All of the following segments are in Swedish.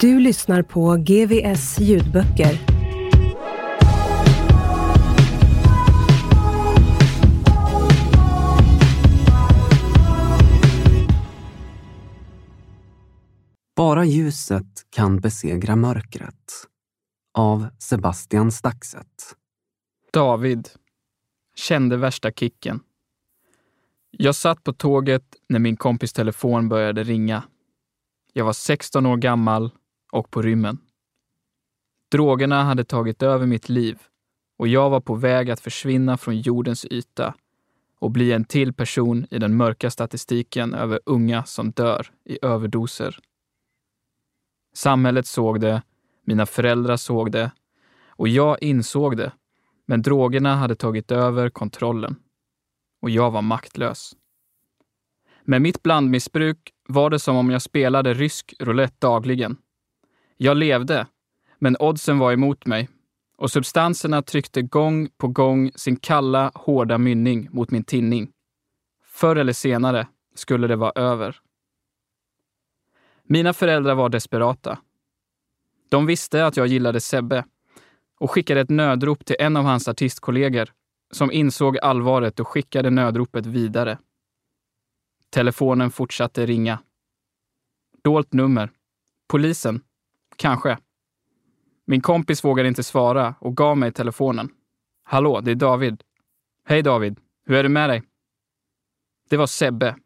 Du lyssnar på GVS ljudböcker. Bara ljuset kan besegra mörkret. Av Sebastian Staxet. David kände värsta kicken. Jag satt på tåget när min kompis telefon började ringa. Jag var 16 år gammal och på rymmen. Drogerna hade tagit över mitt liv och jag var på väg att försvinna från jordens yta och bli en till person i den mörka statistiken över unga som dör i överdoser. Samhället såg det, mina föräldrar såg det och jag insåg det, men drogerna hade tagit över kontrollen och jag var maktlös. Med mitt blandmissbruk var det som om jag spelade rysk roulette dagligen. Jag levde, men oddsen var emot mig och substanserna tryckte gång på gång sin kalla, hårda mynning mot min tinning. Förr eller senare skulle det vara över. Mina föräldrar var desperata. De visste att jag gillade Sebbe och skickade ett nödrop till en av hans artistkollegor som insåg allvaret och skickade nödropet vidare. Telefonen fortsatte ringa. Dolt nummer. Polisen. Kanske. Min kompis vågade inte svara och gav mig telefonen. Hallå, det är David. Hej David, hur är det med dig? Det var Sebbe.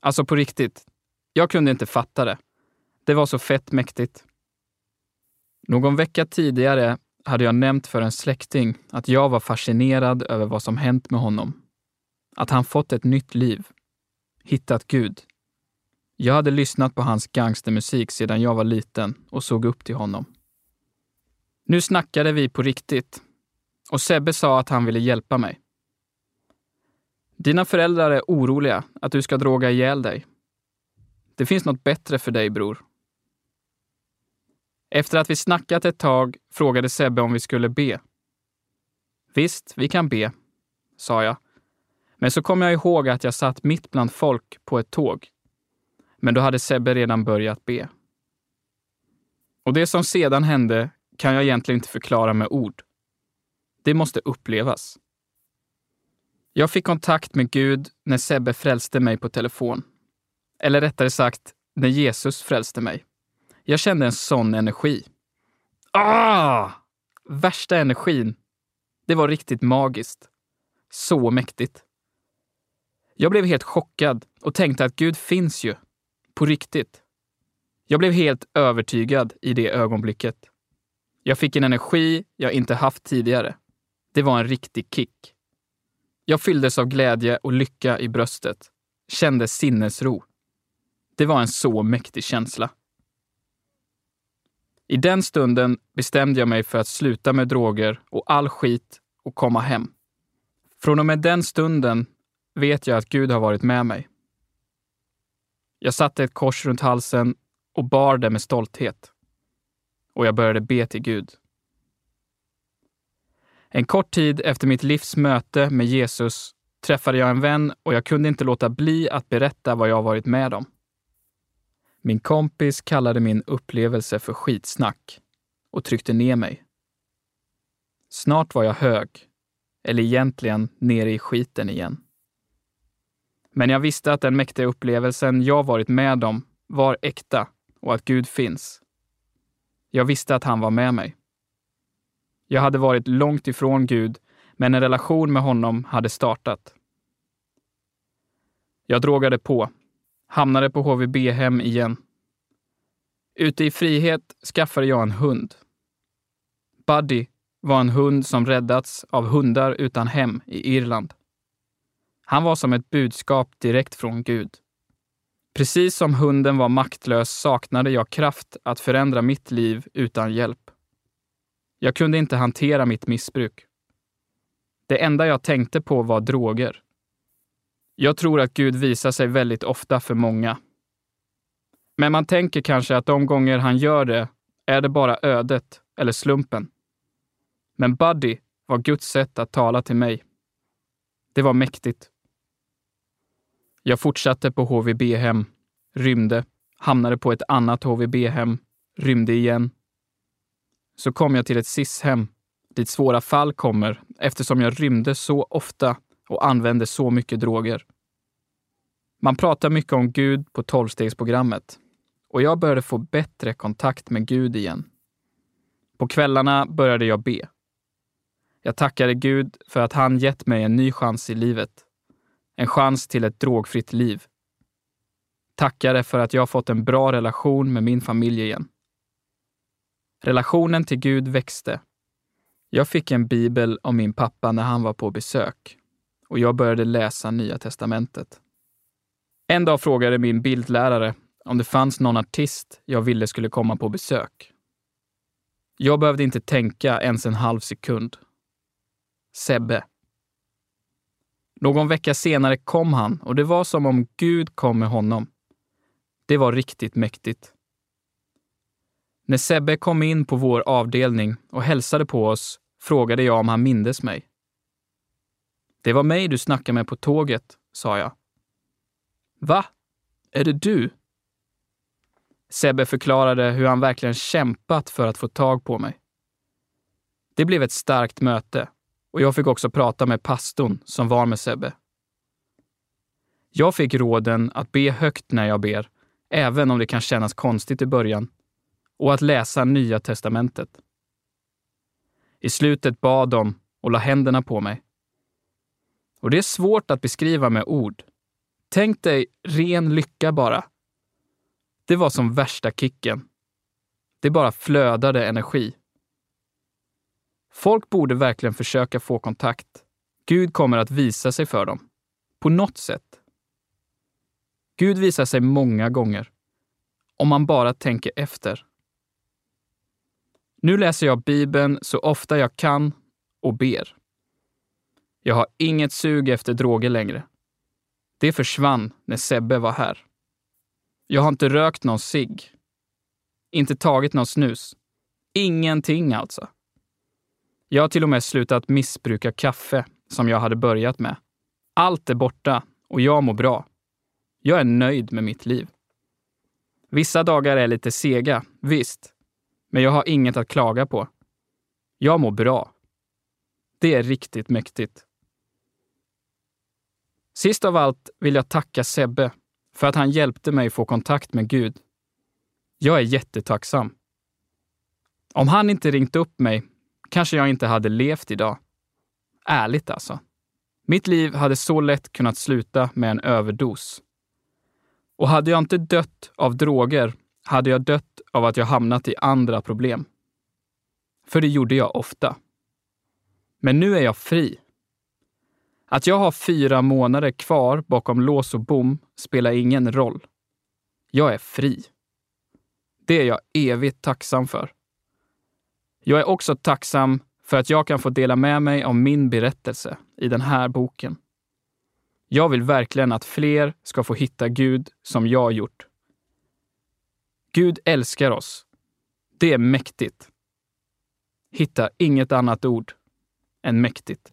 Alltså på riktigt. Jag kunde inte fatta det. Det var så fett mäktigt. Någon vecka tidigare hade jag nämnt för en släkting att jag var fascinerad över vad som hänt med honom. Att han fått ett nytt liv. Hittat Gud. Jag hade lyssnat på hans gangstermusik sedan jag var liten och såg upp till honom. Nu snackade vi på riktigt och Sebbe sa att han ville hjälpa mig. Dina föräldrar är oroliga att du ska droga ihjäl dig. Det finns något bättre för dig, bror. Efter att vi snackat ett tag frågade Sebbe om vi skulle be. Visst, vi kan be, sa jag. Men så kom jag ihåg att jag satt mitt bland folk på ett tåg. Men då hade Sebbe redan börjat be. Och det som sedan hände kan jag egentligen inte förklara med ord. Det måste upplevas. Jag fick kontakt med Gud när Sebbe frälste mig på telefon. Eller rättare sagt, när Jesus frälste mig. Jag kände en sån energi. Ah! Värsta energin. Det var riktigt magiskt. Så mäktigt. Jag blev helt chockad och tänkte att Gud finns ju. På riktigt. Jag blev helt övertygad i det ögonblicket. Jag fick en energi jag inte haft tidigare. Det var en riktig kick. Jag fylldes av glädje och lycka i bröstet. Kände sinnesro. Det var en så mäktig känsla. I den stunden bestämde jag mig för att sluta med droger och all skit och komma hem. Från och med den stunden vet jag att Gud har varit med mig. Jag satte ett kors runt halsen och bar det med stolthet. Och jag började be till Gud. En kort tid efter mitt livs möte med Jesus träffade jag en vän och jag kunde inte låta bli att berätta vad jag varit med om. Min kompis kallade min upplevelse för skitsnack och tryckte ner mig. Snart var jag hög, eller egentligen nere i skiten igen. Men jag visste att den mäktiga upplevelsen jag varit med om var äkta och att Gud finns. Jag visste att han var med mig. Jag hade varit långt ifrån Gud, men en relation med honom hade startat. Jag drogade på, hamnade på HVB-hem igen. Ute i frihet skaffade jag en hund. Buddy var en hund som räddats av hundar utan hem i Irland. Han var som ett budskap direkt från Gud. Precis som hunden var maktlös saknade jag kraft att förändra mitt liv utan hjälp. Jag kunde inte hantera mitt missbruk. Det enda jag tänkte på var droger. Jag tror att Gud visar sig väldigt ofta för många. Men man tänker kanske att de gånger han gör det är det bara ödet eller slumpen. Men Buddy var Guds sätt att tala till mig. Det var mäktigt. Jag fortsatte på HVB-hem, rymde, hamnade på ett annat HVB-hem, rymde igen. Så kom jag till ett SIS-hem, dit svåra fall kommer eftersom jag rymde så ofta och använde så mycket droger. Man pratar mycket om Gud på tolvstegsprogrammet och jag började få bättre kontakt med Gud igen. På kvällarna började jag be. Jag tackade Gud för att han gett mig en ny chans i livet. En chans till ett drogfritt liv. Tackade för att jag fått en bra relation med min familj igen. Relationen till Gud växte. Jag fick en bibel av min pappa när han var på besök och jag började läsa Nya testamentet. En dag frågade min bildlärare om det fanns någon artist jag ville skulle komma på besök. Jag behövde inte tänka ens en halv sekund. Sebbe. Någon vecka senare kom han och det var som om Gud kom med honom. Det var riktigt mäktigt. När Sebbe kom in på vår avdelning och hälsade på oss frågade jag om han mindes mig. Det var mig du snackade med på tåget, sa jag. Va? Är det du? Sebbe förklarade hur han verkligen kämpat för att få tag på mig. Det blev ett starkt möte och jag fick också prata med pastorn som var med Sebbe. Jag fick råden att be högt när jag ber, även om det kan kännas konstigt i början, och att läsa Nya testamentet. I slutet bad de och la händerna på mig. Och det är svårt att beskriva med ord. Tänk dig ren lycka bara. Det var som värsta kicken. Det bara flödade energi. Folk borde verkligen försöka få kontakt. Gud kommer att visa sig för dem. På något sätt. Gud visar sig många gånger. Om man bara tänker efter. Nu läser jag Bibeln så ofta jag kan och ber. Jag har inget sug efter droger längre. Det försvann när Sebbe var här. Jag har inte rökt någon cigg. Inte tagit någon snus. Ingenting alltså. Jag har till och med slutat missbruka kaffe som jag hade börjat med. Allt är borta och jag mår bra. Jag är nöjd med mitt liv. Vissa dagar är lite sega, visst. Men jag har inget att klaga på. Jag mår bra. Det är riktigt mäktigt. Sist av allt vill jag tacka Sebbe för att han hjälpte mig få kontakt med Gud. Jag är jättetacksam. Om han inte ringt upp mig kanske jag inte hade levt idag. Ärligt alltså. Mitt liv hade så lätt kunnat sluta med en överdos. Och hade jag inte dött av droger hade jag dött av att jag hamnat i andra problem. För det gjorde jag ofta. Men nu är jag fri. Att jag har fyra månader kvar bakom lås och bom spelar ingen roll. Jag är fri. Det är jag evigt tacksam för. Jag är också tacksam för att jag kan få dela med mig av min berättelse i den här boken. Jag vill verkligen att fler ska få hitta Gud som jag gjort. Gud älskar oss. Det är mäktigt. Hitta inget annat ord än mäktigt.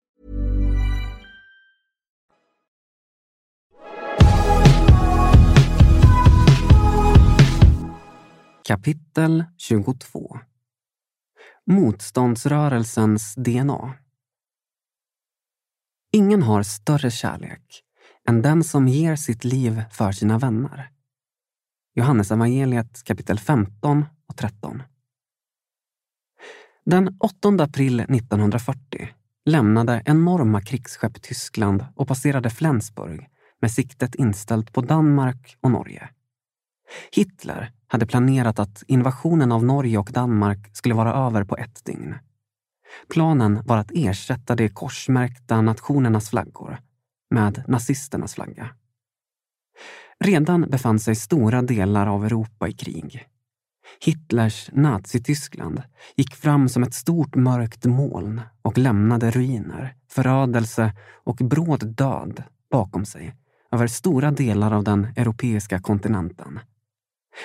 Kapitel 22 Motståndsrörelsens DNA Ingen har större kärlek än den som ger sitt liv för sina vänner. Johannes evangeliet kapitel 15 och 13. Den 8 april 1940 lämnade enorma krigsskepp Tyskland och passerade Flensburg med siktet inställt på Danmark och Norge. Hitler hade planerat att invasionen av Norge och Danmark skulle vara över på ett dygn. Planen var att ersätta de korsmärkta nationernas flaggor med nazisternas flagga. Redan befann sig stora delar av Europa i krig. Hitlers Nazityskland gick fram som ett stort mörkt moln och lämnade ruiner, förödelse och bråd död bakom sig över stora delar av den europeiska kontinenten.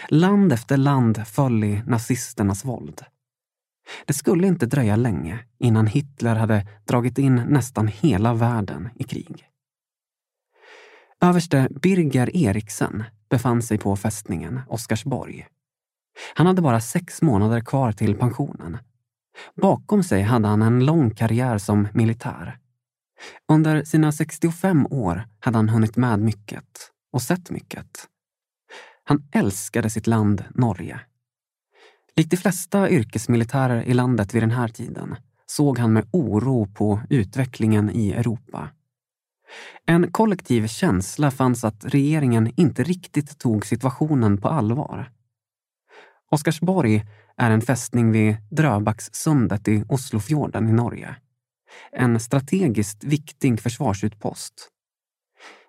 Land efter land föll i nazisternas våld. Det skulle inte dröja länge innan Hitler hade dragit in nästan hela världen i krig. Överste Birger Eriksen befann sig på fästningen Oscarsborg. Han hade bara sex månader kvar till pensionen. Bakom sig hade han en lång karriär som militär. Under sina 65 år hade han hunnit med mycket och sett mycket. Han älskade sitt land Norge. Likt de flesta yrkesmilitärer i landet vid den här tiden såg han med oro på utvecklingen i Europa. En kollektiv känsla fanns att regeringen inte riktigt tog situationen på allvar. Oscarsborg är en fästning vid Dröbackssundet i Oslofjorden i Norge. En strategiskt viktig försvarsutpost.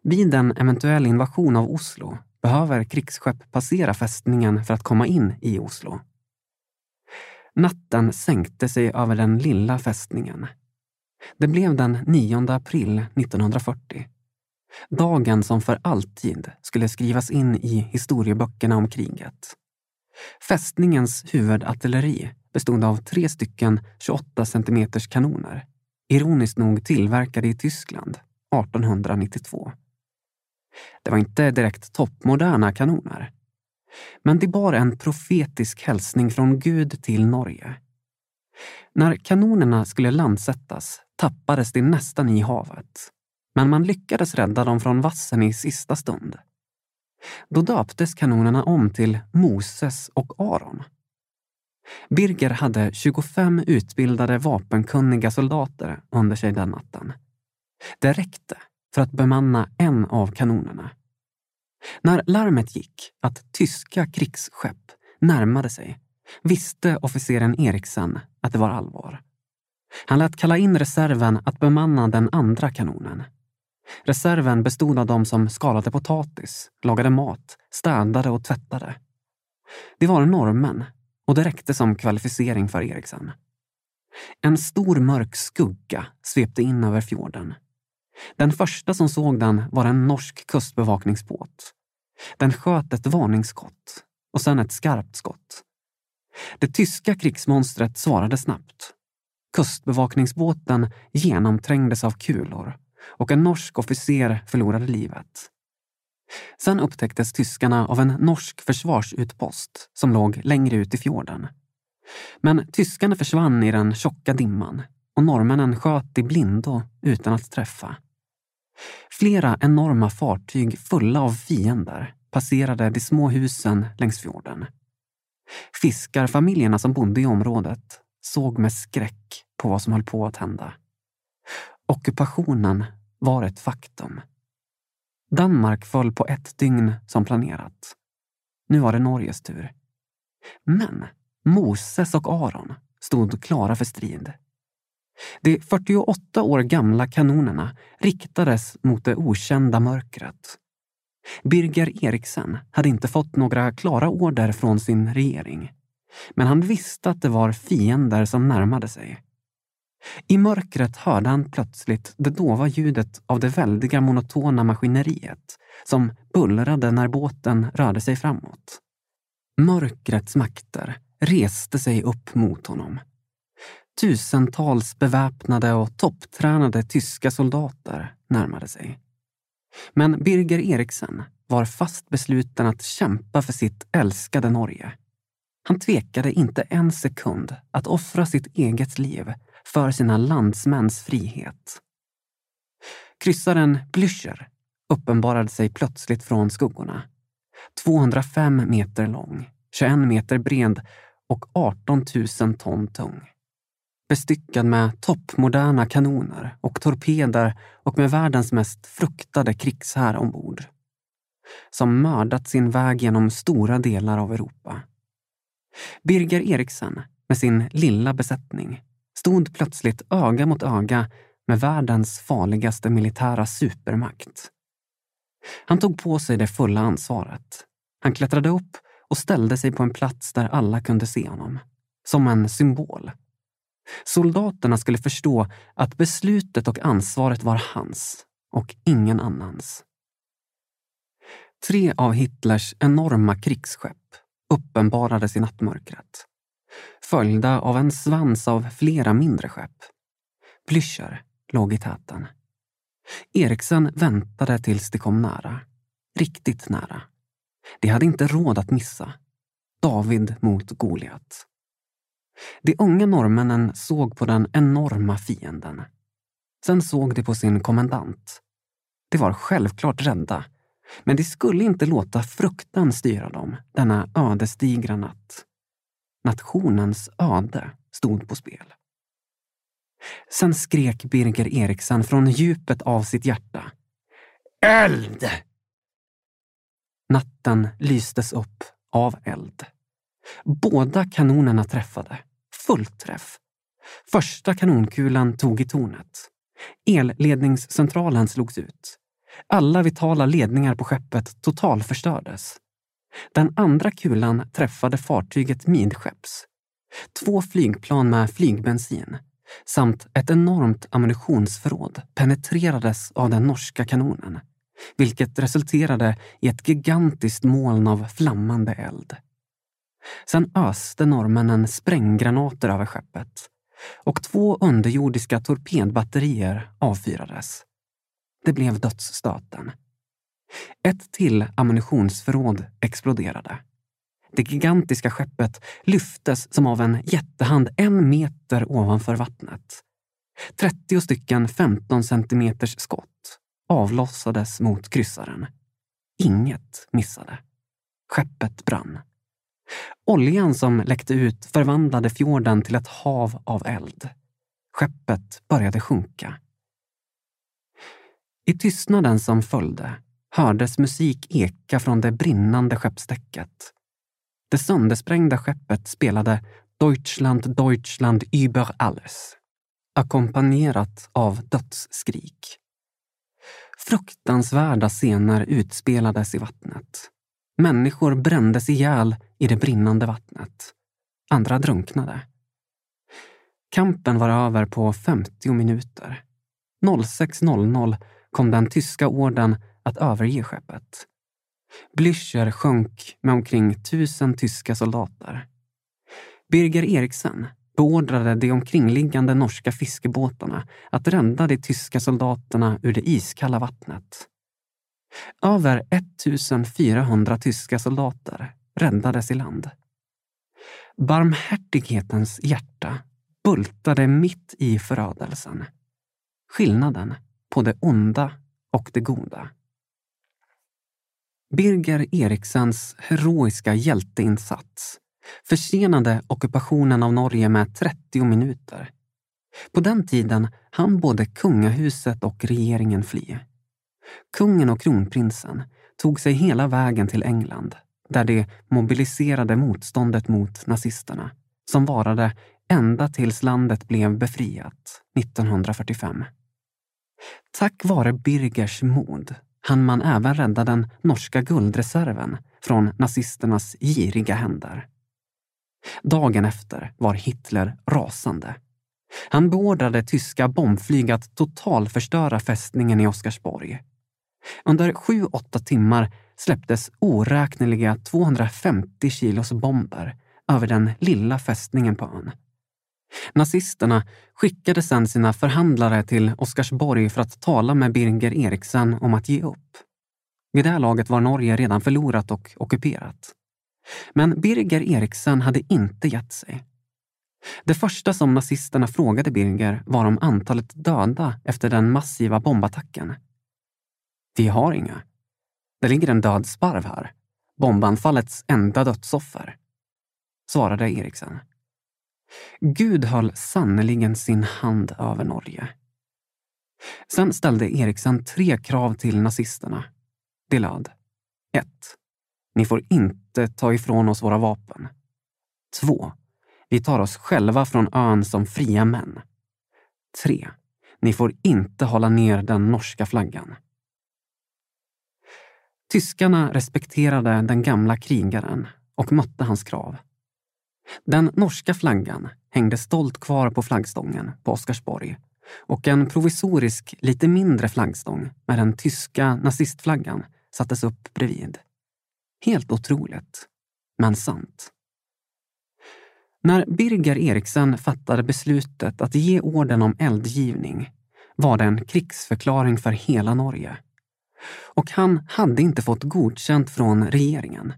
Vid en eventuell invasion av Oslo behöver krigsskepp passera fästningen för att komma in i Oslo. Natten sänkte sig över den lilla fästningen. Det blev den 9 april 1940. Dagen som för alltid skulle skrivas in i historieböckerna om kriget. Fästningens huvudartilleri bestod av tre stycken 28 centimeters kanoner. Ironiskt nog tillverkade i Tyskland 1892. Det var inte direkt toppmoderna kanoner. Men det bar en profetisk hälsning från Gud till Norge. När kanonerna skulle landsättas tappades de nästan i havet. Men man lyckades rädda dem från vassen i sista stund. Då döptes kanonerna om till Moses och Aron. Birger hade 25 utbildade vapenkunniga soldater under sig den natten. Det räckte för att bemanna en av kanonerna. När larmet gick att tyska krigsskepp närmade sig visste officeren Eriksen att det var allvar. Han lät kalla in reserven att bemanna den andra kanonen. Reserven bestod av de som skalade potatis, lagade mat, städade och tvättade. Det var norrmän och det räckte som kvalificering för Eriksen. En stor mörk skugga svepte in över fjorden. Den första som såg den var en norsk kustbevakningsbåt. Den sköt ett varningsskott och sen ett skarpt skott. Det tyska krigsmonstret svarade snabbt. Kustbevakningsbåten genomträngdes av kulor och en norsk officer förlorade livet. Sen upptäcktes tyskarna av en norsk försvarsutpost som låg längre ut i fjorden. Men tyskarna försvann i den tjocka dimman och norrmännen sköt i blindo utan att träffa. Flera enorma fartyg fulla av fiender passerade de små husen längs fjorden. Fiskarfamiljerna som bodde i området såg med skräck på vad som höll på att hända. Ockupationen var ett faktum. Danmark föll på ett dygn som planerat. Nu var det Norges tur. Men Moses och Aron stod klara för strid. De 48 år gamla kanonerna riktades mot det okända mörkret. Birger Eriksen hade inte fått några klara order från sin regering. Men han visste att det var fiender som närmade sig. I mörkret hörde han plötsligt det dova ljudet av det väldiga monotona maskineriet som bullrade när båten rörde sig framåt. Mörkrets makter reste sig upp mot honom. Tusentals beväpnade och topptränade tyska soldater närmade sig. Men Birger Eriksen var fast besluten att kämpa för sitt älskade Norge. Han tvekade inte en sekund att offra sitt eget liv för sina landsmäns frihet. Kryssaren Blücher uppenbarade sig plötsligt från skuggorna. 205 meter lång, 21 meter bred och 18 000 ton tung. Bestyckad med toppmoderna kanoner och torpeder och med världens mest fruktade krigshär ombord. Som mördat sin väg genom stora delar av Europa. Birger Eriksen med sin lilla besättning stod plötsligt öga mot öga med världens farligaste militära supermakt. Han tog på sig det fulla ansvaret. Han klättrade upp och ställde sig på en plats där alla kunde se honom. Som en symbol. Soldaterna skulle förstå att beslutet och ansvaret var hans och ingen annans. Tre av Hitlers enorma krigsskepp uppenbarades i nattmörkret. Följda av en svans av flera mindre skepp. Blücher låg i täten. Eriksen väntade tills de kom nära. Riktigt nära. De hade inte råd att missa. David mot Goliat. De unga norrmännen såg på den enorma fienden. Sen såg de på sin kommendant. De var självklart rädda, men de skulle inte låta fruktan styra dem denna ödesdigra natt. Nationens öde stod på spel. Sen skrek Birger Eriksen från djupet av sitt hjärta. Eld! Natten lystes upp av eld. Båda kanonerna träffade. Fullträff. Första kanonkulan tog i tornet. Elledningscentralen slogs ut. Alla vitala ledningar på skeppet totalförstördes. Den andra kulan träffade fartyget midskepps. Två flygplan med flygbensin samt ett enormt ammunitionsförråd penetrerades av den norska kanonen, vilket resulterade i ett gigantiskt moln av flammande eld. Sen öste norrmännen spränggranater över skeppet och två underjordiska torpedbatterier avfyrades. Det blev dödsstöten. Ett till ammunitionsförråd exploderade. Det gigantiska skeppet lyftes som av en jättehand en meter ovanför vattnet. 30 stycken 15 centimeters skott avlossades mot kryssaren. Inget missade. Skeppet brann. Oljan som läckte ut förvandlade fjorden till ett hav av eld. Skeppet började sjunka. I tystnaden som följde hördes musik eka från det brinnande skeppsdäcket. Det söndersprängda skeppet spelade Deutschland, Deutschland über alles ackompanjerat av dödsskrik. Fruktansvärda scener utspelades i vattnet. Människor brändes ihjäl i det brinnande vattnet. Andra drunknade. Kampen var över på 50 minuter. 06.00 kom den tyska orden att överge skeppet. Blücher sjönk med omkring tusen tyska soldater. Birger Eriksen beordrade de omkringliggande norska fiskebåtarna att rädda de tyska soldaterna ur det iskalla vattnet. Över 1400 tyska soldater räddades i land. Barmhärtighetens hjärta bultade mitt i förödelsen. Skillnaden på det onda och det goda. Birger Eriksens heroiska hjälteinsats försenade ockupationen av Norge med 30 minuter. På den tiden hann både kungahuset och regeringen fly. Kungen och kronprinsen tog sig hela vägen till England där de mobiliserade motståndet mot nazisterna som varade ända tills landet blev befriat 1945. Tack vare Birgers mod hann man även rädda den norska guldreserven från nazisternas giriga händer. Dagen efter var Hitler rasande. Han beordrade tyska bombflyg att totalförstöra fästningen i Oscarsborg. Under sju, åtta timmar släpptes oräkneliga 250 kilos bomber över den lilla fästningen på ön. Nazisterna skickade sedan sina förhandlare till Oscarsborg för att tala med Birger Eriksen om att ge upp. Vid det här laget var Norge redan förlorat och ockuperat. Men Birger Eriksen hade inte gett sig. Det första som nazisterna frågade Birger var om antalet döda efter den massiva bombattacken. Vi har inga. Det ligger en död sparv här. Bombanfallets enda dödsoffer, svarade Eriksen. Gud höll sannerligen sin hand över Norge. Sen ställde Eriksen tre krav till nazisterna. Det löd 1. Ni får inte ta ifrån oss våra vapen. 2. Vi tar oss själva från ön som fria män. 3. Ni får inte hålla ner den norska flaggan. Tyskarna respekterade den gamla krigaren och mötte hans krav. Den norska flaggan hängde stolt kvar på flaggstången på Oscarsborg och en provisorisk, lite mindre flaggstång med den tyska nazistflaggan sattes upp bredvid. Helt otroligt, men sant. När Birger Eriksen fattade beslutet att ge orden om eldgivning var det en krigsförklaring för hela Norge. Och han hade inte fått godkänt från regeringen.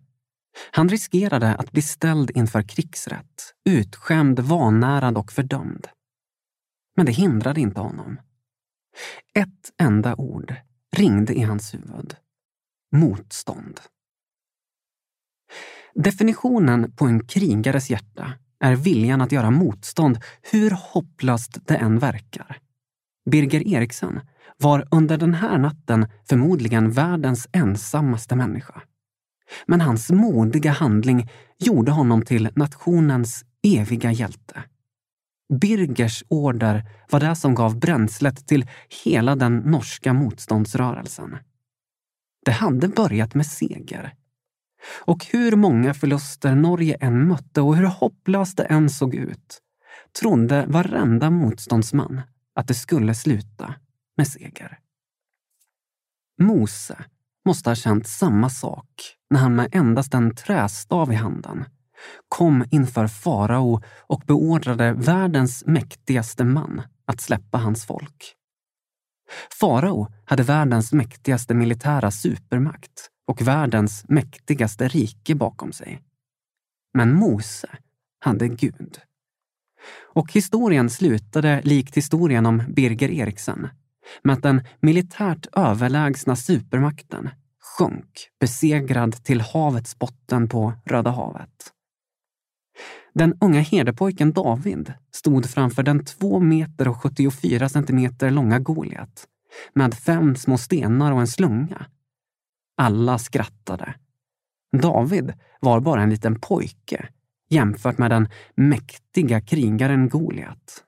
Han riskerade att bli ställd inför krigsrätt, utskämd, vanärad och fördömd. Men det hindrade inte honom. Ett enda ord ringde i hans huvud. Motstånd. Definitionen på en krigares hjärta är viljan att göra motstånd hur hopplöst det än verkar. Birger Eriksen var under den här natten förmodligen världens ensammaste människa. Men hans modiga handling gjorde honom till nationens eviga hjälte. Birgers order var det som gav bränslet till hela den norska motståndsrörelsen. Det hade börjat med seger. Och hur många förluster Norge än mötte och hur hopplöst det än såg ut trodde varenda motståndsman att det skulle sluta med seger. Mose måste ha känt samma sak när han med endast en trästav i handen kom inför farao och beordrade världens mäktigaste man att släppa hans folk. Farao hade världens mäktigaste militära supermakt och världens mäktigaste rike bakom sig. Men Mose hade Gud. Och historien slutade likt historien om Birger Eriksen med att den militärt överlägsna supermakten sjönk besegrad till havets botten på Röda havet. Den unga herdepojken David stod framför den 2 meter och 74 centimeter långa Goliat med fem små stenar och en slunga. Alla skrattade. David var bara en liten pojke jämfört med den mäktiga krigaren Goliat.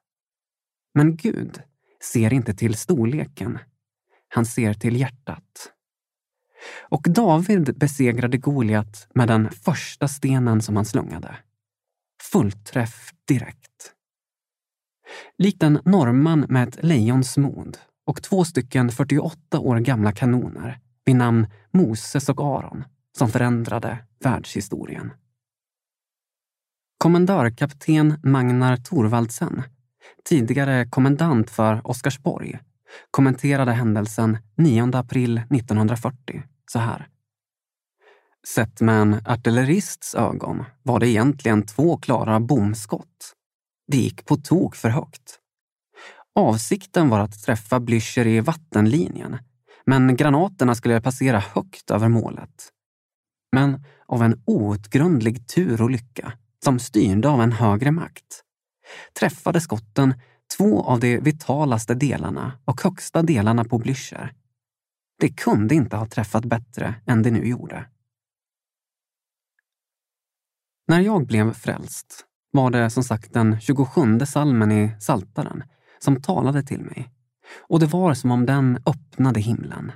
Men Gud ser inte till storleken. Han ser till hjärtat. Och David besegrade Goliat med den första stenen som han slungade. Fullträff direkt. Likt en norrman med ett lejons mod och två stycken 48 år gamla kanoner vid namn Moses och Aron som förändrade världshistorien. Kommendörkapten Magnar Thorvaldsen, tidigare kommendant för Oscarsborg, kommenterade händelsen 9 april 1940 så här. Sett med en artillerists ögon var det egentligen två klara bomskott. Det gick på tok för högt. Avsikten var att träffa Blücher i vattenlinjen, men granaterna skulle passera högt över målet. Men av en outgrundlig tur och lycka som styrde av en högre makt, träffade skotten två av de vitalaste delarna och högsta delarna på Blücher. Det kunde inte ha träffat bättre än det nu gjorde. När jag blev frälst var det som sagt den 27 salmen i Saltaren som talade till mig och det var som om den öppnade himlen.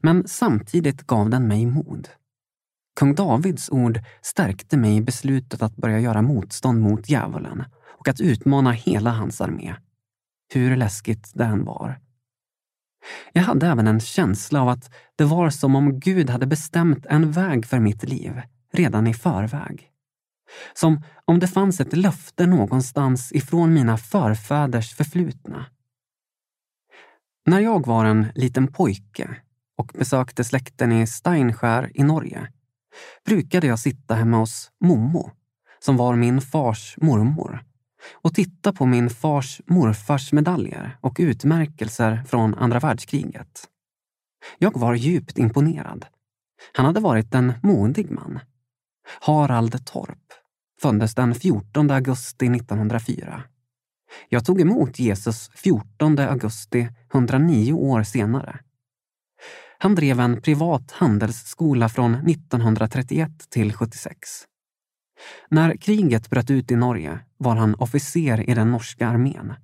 Men samtidigt gav den mig mod. Kung Davids ord stärkte mig i beslutet att börja göra motstånd mot djävulen och att utmana hela hans armé. Hur läskigt det än var. Jag hade även en känsla av att det var som om Gud hade bestämt en väg för mitt liv redan i förväg. Som om det fanns ett löfte någonstans ifrån mina förfäders förflutna. När jag var en liten pojke och besökte släkten i Steinskär i Norge brukade jag sitta hemma hos Momo, som var min fars mormor, och titta på min fars morfars medaljer och utmärkelser från andra världskriget. Jag var djupt imponerad. Han hade varit en modig man. Harald Torp föddes den 14 augusti 1904. Jag tog emot Jesus 14 augusti 109 år senare. Han drev en privat handelsskola från 1931 till 76. När kriget bröt ut i Norge var han officer i den norska armén.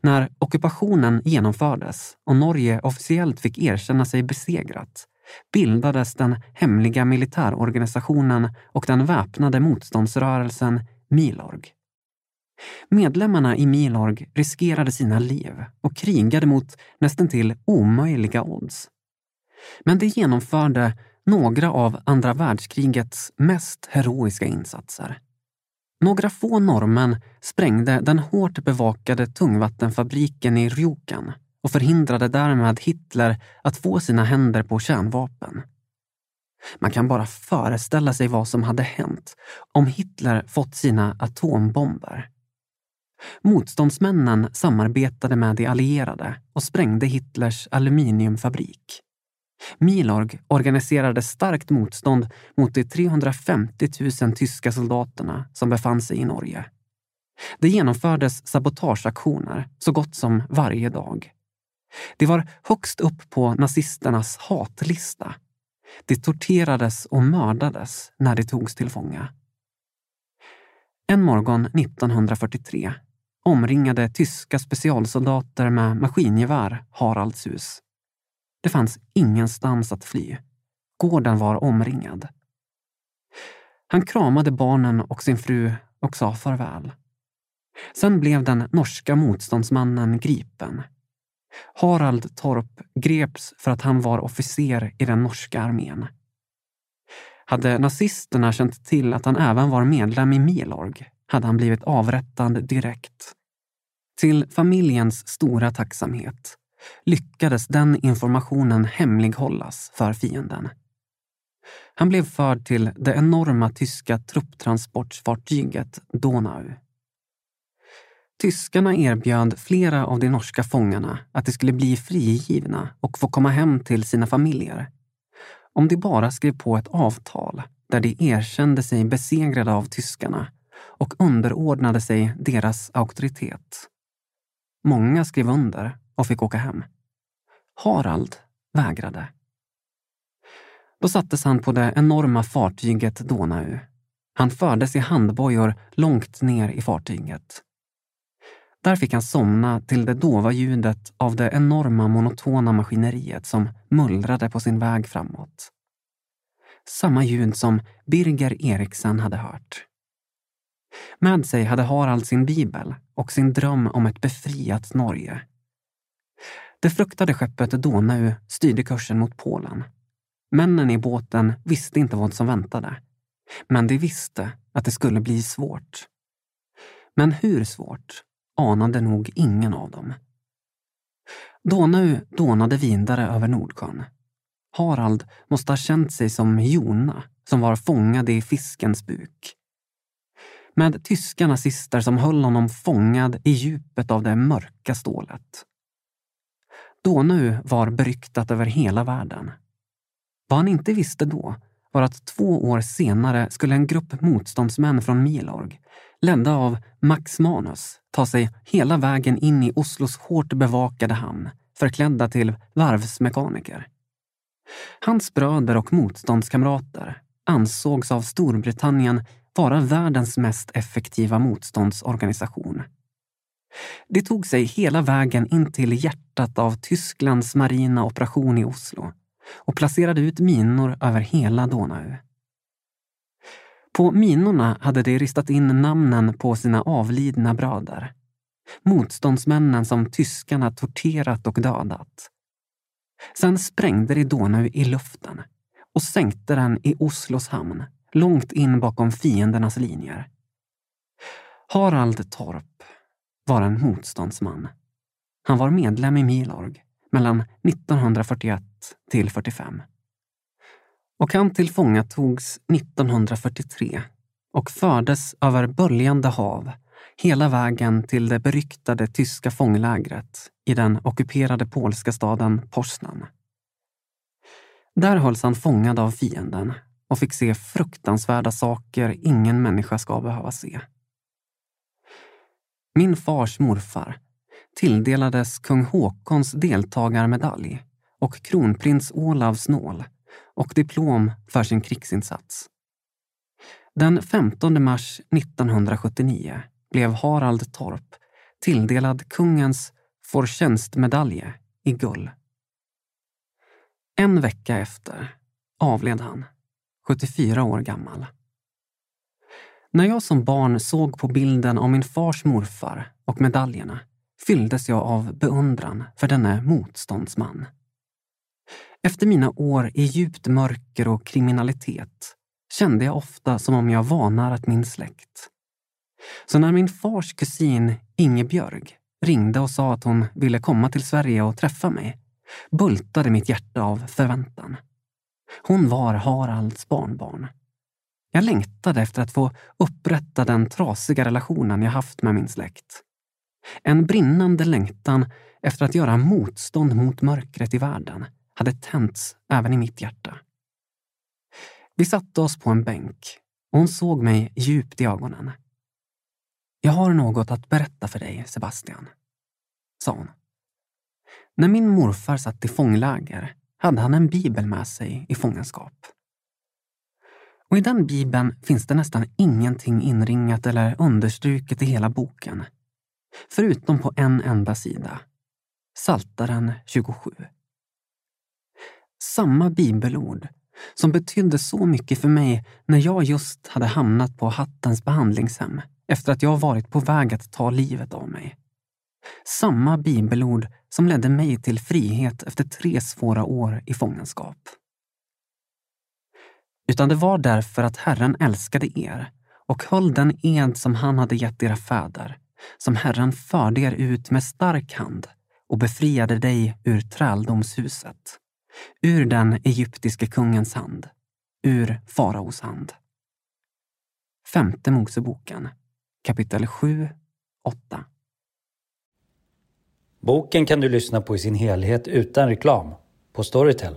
När ockupationen genomfördes och Norge officiellt fick erkänna sig besegrat bildades den hemliga militärorganisationen och den väpnade motståndsrörelsen Milorg. Medlemmarna i Milorg riskerade sina liv och krigade mot nästan till omöjliga odds. Men de genomförde några av andra världskrigets mest heroiska insatser. Några få norrmän sprängde den hårt bevakade tungvattenfabriken i Rjukan och förhindrade därmed Hitler att få sina händer på kärnvapen. Man kan bara föreställa sig vad som hade hänt om Hitler fått sina atombomber. Motståndsmännen samarbetade med de allierade och sprängde Hitlers aluminiumfabrik. Milorg organiserade starkt motstånd mot de 350 000 tyska soldaterna som befann sig i Norge. Det genomfördes sabotageaktioner så gott som varje dag. Det var högst upp på nazisternas hatlista. De torterades och mördades när de togs till fånga. En morgon 1943 omringade tyska specialsoldater med maskingevär Haralds hus. Det fanns ingenstans att fly. Gården var omringad. Han kramade barnen och sin fru och sa farväl. Sen blev den norska motståndsmannen gripen. Harald Torp greps för att han var officer i den norska armén. Hade nazisterna känt till att han även var medlem i Milorg hade han blivit avrättad direkt. Till familjens stora tacksamhet lyckades den informationen hemlighållas för fienden. Han blev förd till det enorma tyska trupptransportfartyget Donau. Tyskarna erbjöd flera av de norska fångarna att de skulle bli frigivna och få komma hem till sina familjer. Om de bara skrev på ett avtal där de erkände sig besegrade av tyskarna och underordnade sig deras auktoritet. Många skrev under och fick åka hem. Harald vägrade. Då sattes han på det enorma fartyget Donau. Han fördes i handbojor långt ner i fartyget. Där fick han somna till det dova ljudet av det enorma monotona maskineriet som mullrade på sin väg framåt. Samma ljud som Birger Eriksen hade hört. Med sig hade Harald sin bibel och sin dröm om ett befriat Norge. Det fruktade skeppet Donau styrde kursen mot Polen. Männen i båten visste inte vad som väntade. Men de visste att det skulle bli svårt. Men hur svårt anade nog ingen av dem. Donau dånade vidare över Nordsjön. Harald måste ha känt sig som Jona som var fångad i fiskens buk. Med tyska nazister som höll honom fångad i djupet av det mörka stålet. Donau var beryktat över hela världen. Vad han inte visste då var att två år senare skulle en grupp motståndsmän från Milorg, ledda av Max Manus, ta sig hela vägen in i Oslos hårt bevakade hamn, förklädda till varvsmekaniker. Hans bröder och motståndskamrater ansågs av Storbritannien vara världens mest effektiva motståndsorganisation. Det tog sig hela vägen in till hjärtat av Tysklands marina operation i Oslo och placerade ut minor över hela Donau. På minorna hade de ristat in namnen på sina avlidna bröder. Motståndsmännen som tyskarna torterat och dödat. Sen sprängde de Donau i luften och sänkte den i Oslos hamn, långt in bakom fiendernas linjer. Harald Torp var en motståndsman. Han var medlem i Milorg mellan 1941 till 45. Och han tillfångatogs 1943 och fördes över böljande hav hela vägen till det beryktade tyska fånglägret i den ockuperade polska staden Poznan. Där hölls han fångad av fienden och fick se fruktansvärda saker ingen människa ska behöva se. Min fars morfar tilldelades kung Håkons deltagarmedalj och kronprins Olavs nål och diplom för sin krigsinsats. Den 15 mars 1979 blev Harald Torp tilldelad kungens förtjänstmedalje i guld. En vecka efter avled han, 74 år gammal. När jag som barn såg på bilden av min fars morfar och medaljerna fylldes jag av beundran för denne motståndsman. Efter mina år i djupt mörker och kriminalitet kände jag ofta som om jag vanärat min släkt. Så när min fars kusin Ingebjörg, ringde och sa att hon ville komma till Sverige och träffa mig bultade mitt hjärta av förväntan. Hon var Haralds barnbarn. Jag längtade efter att få upprätta den trasiga relationen jag haft med min släkt. En brinnande längtan efter att göra motstånd mot mörkret i världen hade tänts även i mitt hjärta. Vi satte oss på en bänk och hon såg mig djupt i ögonen. Jag har något att berätta för dig, Sebastian, sa hon. När min morfar satt i fångläger hade han en bibel med sig i fångenskap. Och i den bibeln finns det nästan ingenting inringat eller understruket i hela boken. Förutom på en enda sida. Saltaren 27. Samma bibelord som betydde så mycket för mig när jag just hade hamnat på Hattens behandlingshem efter att jag varit på väg att ta livet av mig. Samma bibelord som ledde mig till frihet efter tre svåra år i fångenskap. Utan det var därför att Herren älskade er och höll den ed som han hade gett era fäder, som Herren förde er ut med stark hand och befriade dig ur träldomshuset, ur den egyptiske kungens hand, ur faraos hand. Femte Moseboken, kapitel 7, 8. Boken kan du lyssna på i sin helhet utan reklam på Storytel.